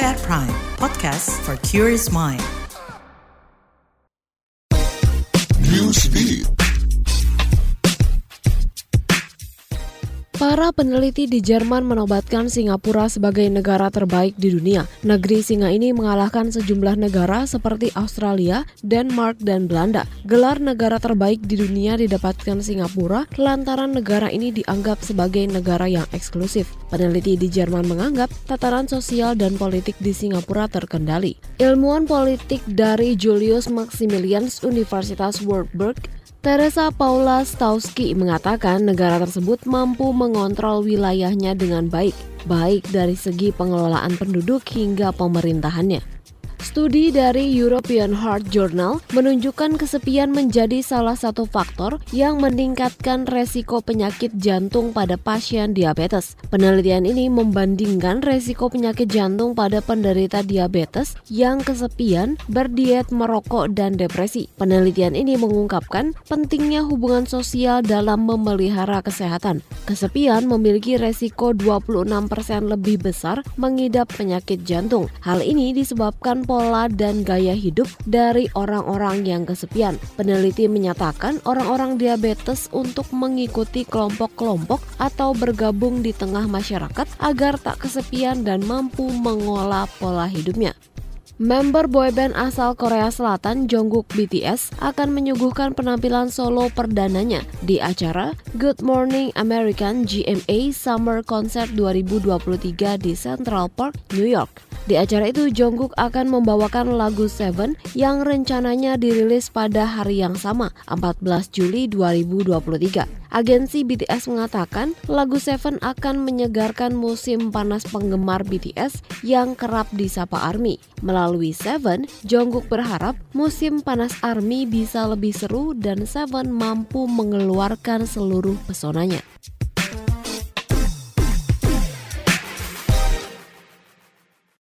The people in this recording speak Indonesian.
at Prime, podcast for curious mind. Newsbeat. Para peneliti di Jerman menobatkan Singapura sebagai negara terbaik di dunia. Negeri singa ini mengalahkan sejumlah negara seperti Australia, Denmark, dan Belanda. Gelar negara terbaik di dunia didapatkan Singapura lantaran negara ini dianggap sebagai negara yang eksklusif. Peneliti di Jerman menganggap tataran sosial dan politik di Singapura terkendali. Ilmuwan politik dari Julius Maximilians Universitas Wartburg Teresa Paula Stauski mengatakan negara tersebut mampu mengontrol wilayahnya dengan baik, baik dari segi pengelolaan penduduk hingga pemerintahannya. Studi dari European Heart Journal menunjukkan kesepian menjadi salah satu faktor yang meningkatkan resiko penyakit jantung pada pasien diabetes. Penelitian ini membandingkan resiko penyakit jantung pada penderita diabetes yang kesepian, berdiet, merokok, dan depresi. Penelitian ini mengungkapkan pentingnya hubungan sosial dalam memelihara kesehatan. Kesepian memiliki resiko 26% lebih besar mengidap penyakit jantung. Hal ini disebabkan pola dan gaya hidup dari orang-orang yang kesepian. Peneliti menyatakan orang-orang diabetes untuk mengikuti kelompok-kelompok atau bergabung di tengah masyarakat agar tak kesepian dan mampu mengolah pola hidupnya. Member boyband asal Korea Selatan Jungkook BTS akan menyuguhkan penampilan solo perdananya di acara Good Morning American GMA Summer Concert 2023 di Central Park, New York. Di acara itu, Jungkook akan membawakan lagu Seven yang rencananya dirilis pada hari yang sama, 14 Juli 2023. Agensi BTS mengatakan lagu Seven akan menyegarkan musim panas penggemar BTS yang kerap disapa ARMY. Melalui Seven, Jungkook berharap musim panas ARMY bisa lebih seru dan Seven mampu mengeluarkan seluruh pesonanya.